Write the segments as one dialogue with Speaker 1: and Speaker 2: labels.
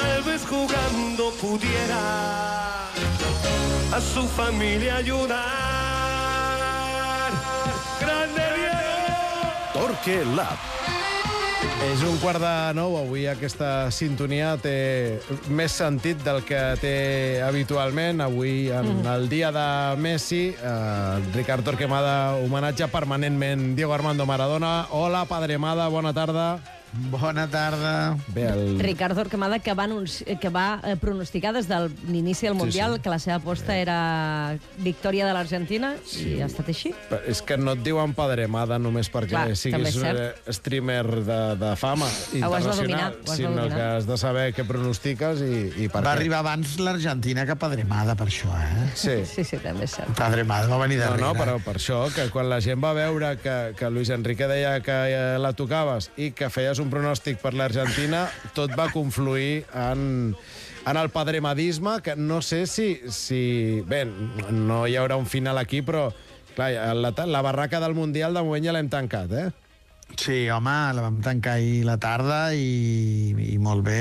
Speaker 1: tal vez jugando pudiera a su familia ayudar. ¡Grande Diego!
Speaker 2: Torque Lab. És un quart de nou. Avui aquesta sintonia té més sentit del que té habitualment. Avui, en mm. el dia de Messi, eh, Ricard Torquemada homenatge permanentment Diego Armando Maradona. Hola, Padre Mada, bona tarda.
Speaker 3: Bona tarda.
Speaker 4: Bé, el... Ricardo Orquemada, que va, que va eh, pronosticar des de l'inici del Mundial sí, sí. que la seva aposta sí. era victòria de l'Argentina, sí. i ha estat així.
Speaker 2: Però és que no et diuen Padremada només perquè Clar, siguis un eh, streamer de, de fama internacional, dominar, sinó que has de saber què pronostiques i, i per
Speaker 3: va
Speaker 2: què.
Speaker 3: arribar abans l'Argentina que Padremada, per això, eh?
Speaker 4: Sí, sí, sí també és cert.
Speaker 3: Padremada va venir darrere.
Speaker 2: No, no, però per això, que quan la gent va veure que, que Luis Enrique deia que eh, la tocaves i que feies un pronòstic per l'Argentina, tot va confluir en, en el padremadisme, que no sé si, si... Bé, no hi haurà un final aquí, però clar, la, la barraca del Mundial de moment ja l'hem tancat, eh?
Speaker 3: Sí, home, la vam tancar ahir la tarda i, i molt bé.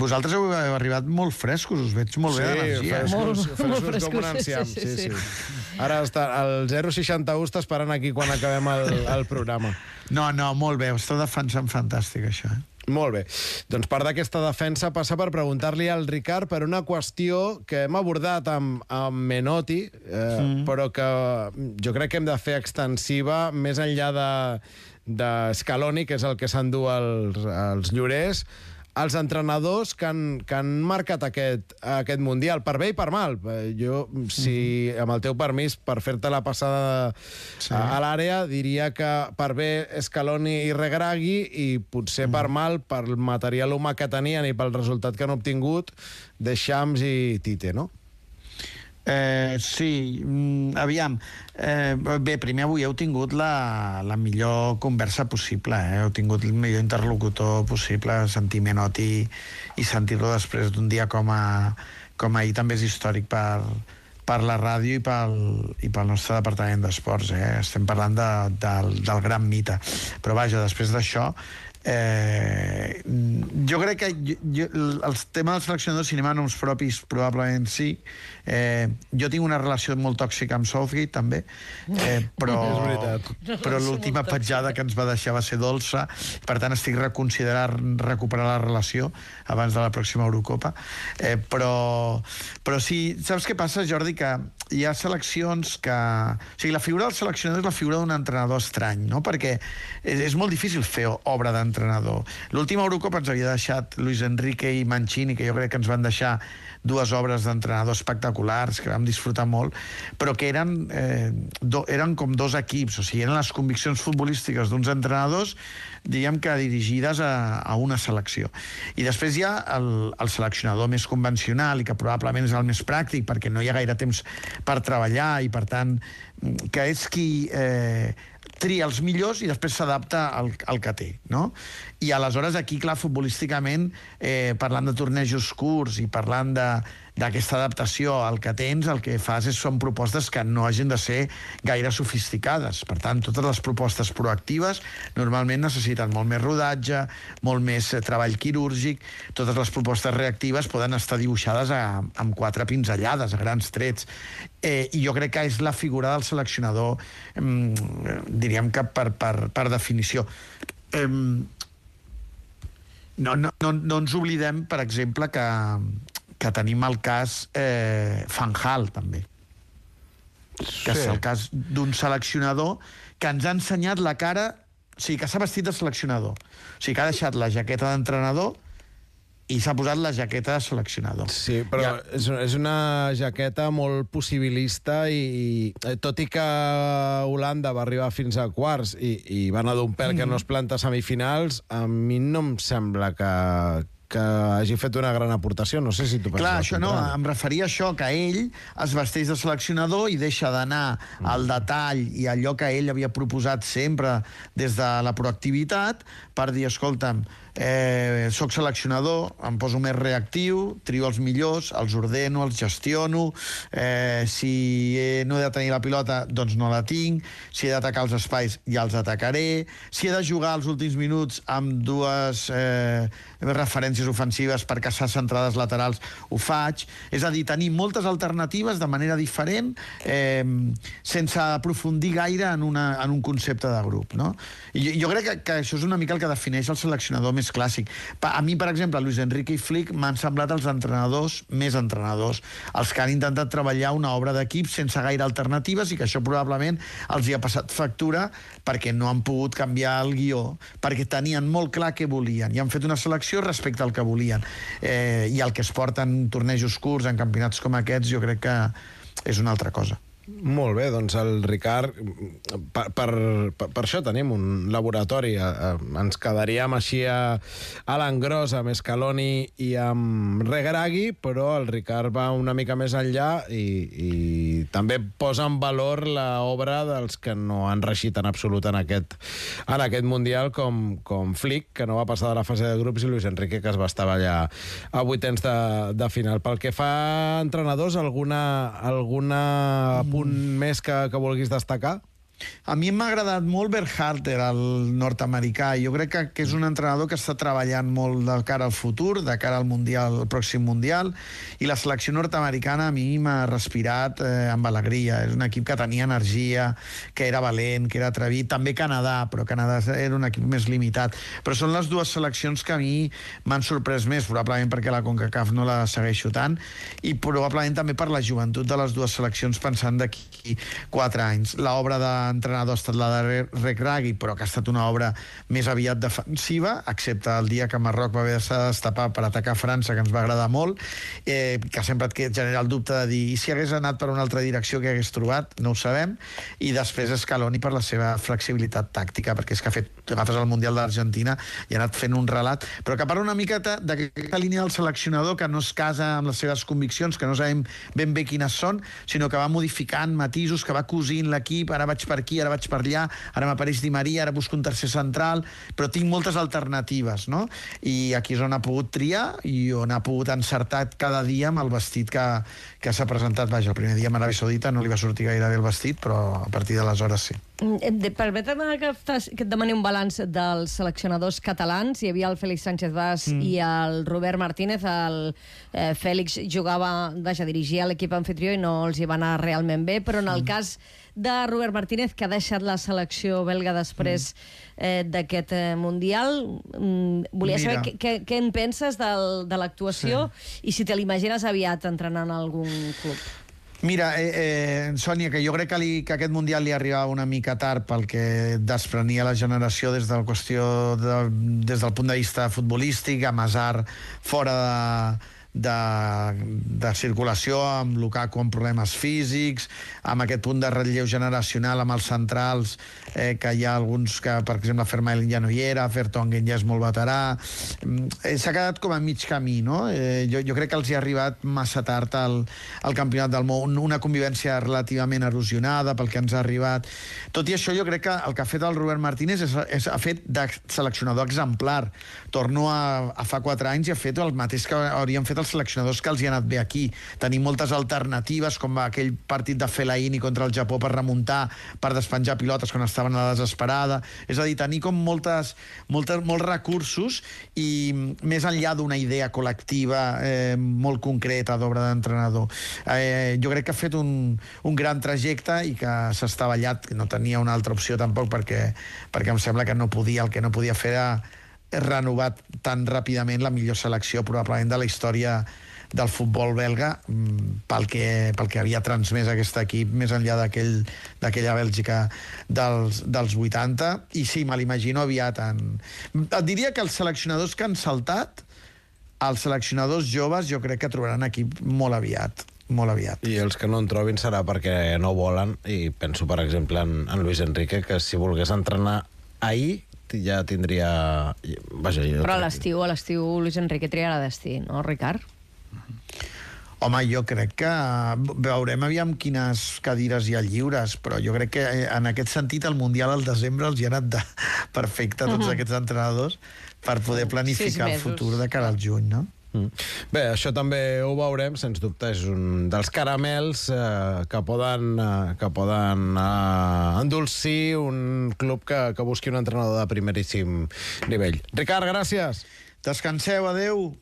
Speaker 3: Vosaltres heu arribat molt frescos, us veig molt
Speaker 2: sí,
Speaker 3: bé d'energia.
Speaker 2: Frescos, molt, frescos, molt frescos com un enciam. Sí, sí, sí. sí. Ara està, el 061 està esperant aquí quan acabem el, el programa.
Speaker 3: No, no, molt bé, ho està defensant fantàstic, això. Eh?
Speaker 2: Molt bé. Doncs part d'aquesta defensa passa per preguntar-li al Ricard per una qüestió que hem abordat amb, amb Menotti, eh, mm. però que jo crec que hem de fer extensiva més enllà de, de Scaloni, que és el que s'endú els, els llorers, els entrenadors que han, que han marcat aquest, aquest Mundial, per bé i per mal. Eh, jo, si, mhm. amb el teu permís, per fer-te la passada sí. a, a l'àrea, diria que per bé Scaloni i Regragui i potser mm. per mhm. mal, pel material humà que tenien i pel resultat que han obtingut, de Shams i Tite, no?
Speaker 3: Eh, sí, mm, aviam. Eh, bé, primer avui heu tingut la, la millor conversa possible, eh? heu tingut el millor interlocutor possible, sentir Menotti i sentir-lo després d'un dia com, a, com ahir també és històric per, per la ràdio i pel, i pel nostre departament d'esports. Eh? Estem parlant de, del, del gran mite. Però vaja, després d'això, Eh, jo crec que jo, jo, el tema del seleccionador de cinema noms propis probablement sí. Eh, jo tinc una relació molt tòxica amb Southgate també. Eh, però, però l'última petjada que ens va deixar va ser dolça. Per tant estic reconsiderant recuperar la relació abans de la pròxima Eurocopa. Eh, però, però sí, saps què passa Jordi? que hi ha seleccions que... O sigui, la figura del seleccionador és la figura d'un entrenador estrany, no? Perquè és, és molt difícil fer obra d'entrenador entrenador. L'última Eurocopa ens havia deixat Luis Enrique i Mancini, que jo crec que ens van deixar dues obres d'entrenador espectaculars, que vam disfrutar molt, però que eren, eh, do, eren com dos equips, o sigui, eren les conviccions futbolístiques d'uns entrenadors, diguem que dirigides a, a una selecció. I després hi ha el, el seleccionador més convencional i que probablement és el més pràctic perquè no hi ha gaire temps per treballar i, per tant, que és qui eh, tria els millors i després s'adapta al, al que té, no? I aleshores aquí, clar, futbolísticament, eh, parlant de tornejos curts i parlant d'aquesta adaptació al que tens, el que fas és, són propostes que no hagin de ser gaire sofisticades. Per tant, totes les propostes proactives normalment necessiten molt més rodatge, molt més eh, treball quirúrgic, totes les propostes reactives poden estar dibuixades a, amb quatre pinzellades, a grans trets. Eh, I jo crec que és la figura del seleccionador, eh, diríem que per, per, per definició. Eh, no, no, no, no ens oblidem, per exemple, que, que tenim el cas eh, Fanjal, també. Que sí. és el cas d'un seleccionador que ens ha ensenyat la cara... O sigui, que s'ha vestit de seleccionador. O sigui, que ha deixat la jaqueta d'entrenador i s'ha posat la jaqueta de seleccionador.
Speaker 2: Sí, però ja. és, és una jaqueta molt possibilista i, i eh, tot i que Holanda va arribar fins a quarts i, i va anar d'un pèl mm. que no es planta a semifinals, a mi no em sembla que, que hagi fet una gran aportació. No sé si tu penses...
Speaker 3: Clar, això no, em referia a això, que ell es vesteix de seleccionador i deixa d'anar mm. al detall i allò que ell havia proposat sempre des de la proactivitat per dir, escolta'm, eh, soc seleccionador, em poso més reactiu, trio els millors, els ordeno, els gestiono, eh, si he, no he de tenir la pilota, doncs no la tinc, si he d'atacar els espais, ja els atacaré, si he de jugar els últims minuts amb dues eh, referències ofensives per caçar centrades laterals, ho faig. És a dir, tenir moltes alternatives de manera diferent, eh, sense aprofundir gaire en, una, en un concepte de grup. No? I jo crec que, que això és una mica el que defineix el seleccionador més clàssic. Pa, a mi, per exemple, Luis Enrique i Flick m'han semblat els entrenadors més entrenadors, els que han intentat treballar una obra d'equip sense gaire alternatives i que això probablement els hi ha passat factura perquè no han pogut canviar el guió, perquè tenien molt clar què volien i han fet una selecció respecte al que volien. Eh, I el que es porten tornejos curts en campionats com aquests jo crec que és una altra cosa.
Speaker 2: Molt bé, doncs el Ricard, per, per, per, això tenim un laboratori. Eh, eh, ens quedaríem així a, a l'engròs amb Scaloni i amb Regragui, però el Ricard va una mica més enllà i, i també posa en valor l'obra dels que no han reixit en absolut en aquest, en aquest Mundial, com, com Flick, que no va passar de la fase de grups, i Luis Enrique, que es va estar allà a vuitens de, de final. Pel que fa a entrenadors, alguna, alguna punt més que, que vulguis destacar?
Speaker 3: A mi m'ha agradat molt Berharter, el nord-americà. Jo crec que, que és un entrenador que està treballant molt de cara al futur, de cara al mundial, al pròxim mundial, i la selecció nord-americana a mi m'ha respirat eh, amb alegria. És un equip que tenia energia, que era valent, que era atrevit. També Canadà, però Canadà era un equip més limitat. Però són les dues seleccions que a mi m'han sorprès més, probablement perquè la CONCACAF no la segueixo tant, i probablement també per la joventut de les dues seleccions pensant d'aquí quatre anys. L'obra d'entrenador ha estat la de Regragui, però que ha estat una obra més aviat defensiva, excepte el dia que Marroc va haver de destapar per atacar França, que ens va agradar molt, eh, que sempre et genera el dubte de dir i si hagués anat per una altra direcció que hagués trobat, no ho sabem, i després Scaloni per la seva flexibilitat tàctica, perquè és que ha fet, agafes el Mundial d'Argentina i ha anat fent un relat, però que parla una miqueta d'aquesta línia del seleccionador que no es casa amb les seves conviccions, que no sabem ben bé quines són, sinó que va modificant matisos, que va cosint l'equip, ara vaig per aquí, ara vaig per allà, ara m'apareix Di Maria, ara busco un tercer central, però tinc moltes alternatives, no? I aquí és on ha pogut triar i on ha pogut encertar cada dia amb el vestit que, que s'ha presentat. Vaja, el primer dia amb Aràbia Saudita no li va sortir gaire bé el vestit, però a partir d'aleshores sí.
Speaker 4: Mm, permetem que, que et demani un balanç dels seleccionadors catalans. Hi havia el Fèlix Sánchez Bas mm. i el Robert Martínez. El eh, Fèlix jugava, vaja, dirigia l'equip anfitrió i no els hi va anar realment bé, però en el mm. cas de Robert Martínez, que ha deixat la selecció belga després mm. eh, d'aquest eh, Mundial. Mm, volia Mira. saber què, què en penses del, de l'actuació sí. i si te l'imagines aviat entrenant a algun club.
Speaker 3: Mira, eh, eh, Sònia, que jo crec que, li, que aquest Mundial li arribava una mica tard pel que desprenia la generació des, de la qüestió de, des del punt de vista futbolístic, amb Hazard fora de, de, de circulació, amb Lukaku amb problemes físics, amb aquest punt de relleu generacional amb els centrals, eh, que hi ha alguns que, per exemple, Fermail ja no hi era, Fertongen ja és molt veterà... Mm, eh, S'ha quedat com a mig camí, no? Eh, jo, jo crec que els hi ha arribat massa tard al, al Campionat del Món, una convivència relativament erosionada pel que ens ha arribat. Tot i això, jo crec que el que ha fet el Robert Martínez és, és ha fet de seleccionador exemplar. Torno a, a fa quatre anys i ha fet el mateix que haurien fet els seleccionadors que els hi ha anat bé aquí. Tenim moltes alternatives, com aquell partit de Fellaini contra el Japó per remuntar, per despenjar pilotes quan estaven a la desesperada. És a dir, tenir com moltes, moltes, molts recursos i més enllà d'una idea col·lectiva eh, molt concreta d'obra d'entrenador. Eh, jo crec que ha fet un, un gran trajecte i que s'ha estavellat, no tenia una altra opció tampoc perquè, perquè em sembla que no podia, el que no podia fer era renovat tan ràpidament la millor selecció probablement de la història del futbol belga mm, pel que, pel que havia transmès aquest equip més enllà d'aquella Bèlgica dels, dels 80 i sí, me l'imagino aviat en... et diria que els seleccionadors que han saltat els seleccionadors joves jo crec que trobaran equip molt aviat molt aviat.
Speaker 2: I els que no en trobin serà perquè no volen, i penso, per exemple, en, en Luis Enrique, que si volgués entrenar ahir ja tindria... Vaja,
Speaker 4: Però a l'estiu, a l'estiu Luis Enrique triarà destí, no, Ricard?
Speaker 3: Home, jo crec que veurem aviam quines cadires hi ha lliures, però jo crec que eh, en aquest sentit el Mundial al desembre els hi ha anat de perfecte a tots uh -huh. aquests entrenadors per poder planificar el futur de cara al juny, no?
Speaker 2: Mm. Bé, això també ho veurem, sens dubte és un dels caramels eh, que poden, eh, que poden eh, endolcir un club que, que busqui un entrenador de primeríssim nivell. Ricard, gràcies.
Speaker 3: Descanseu, adeu.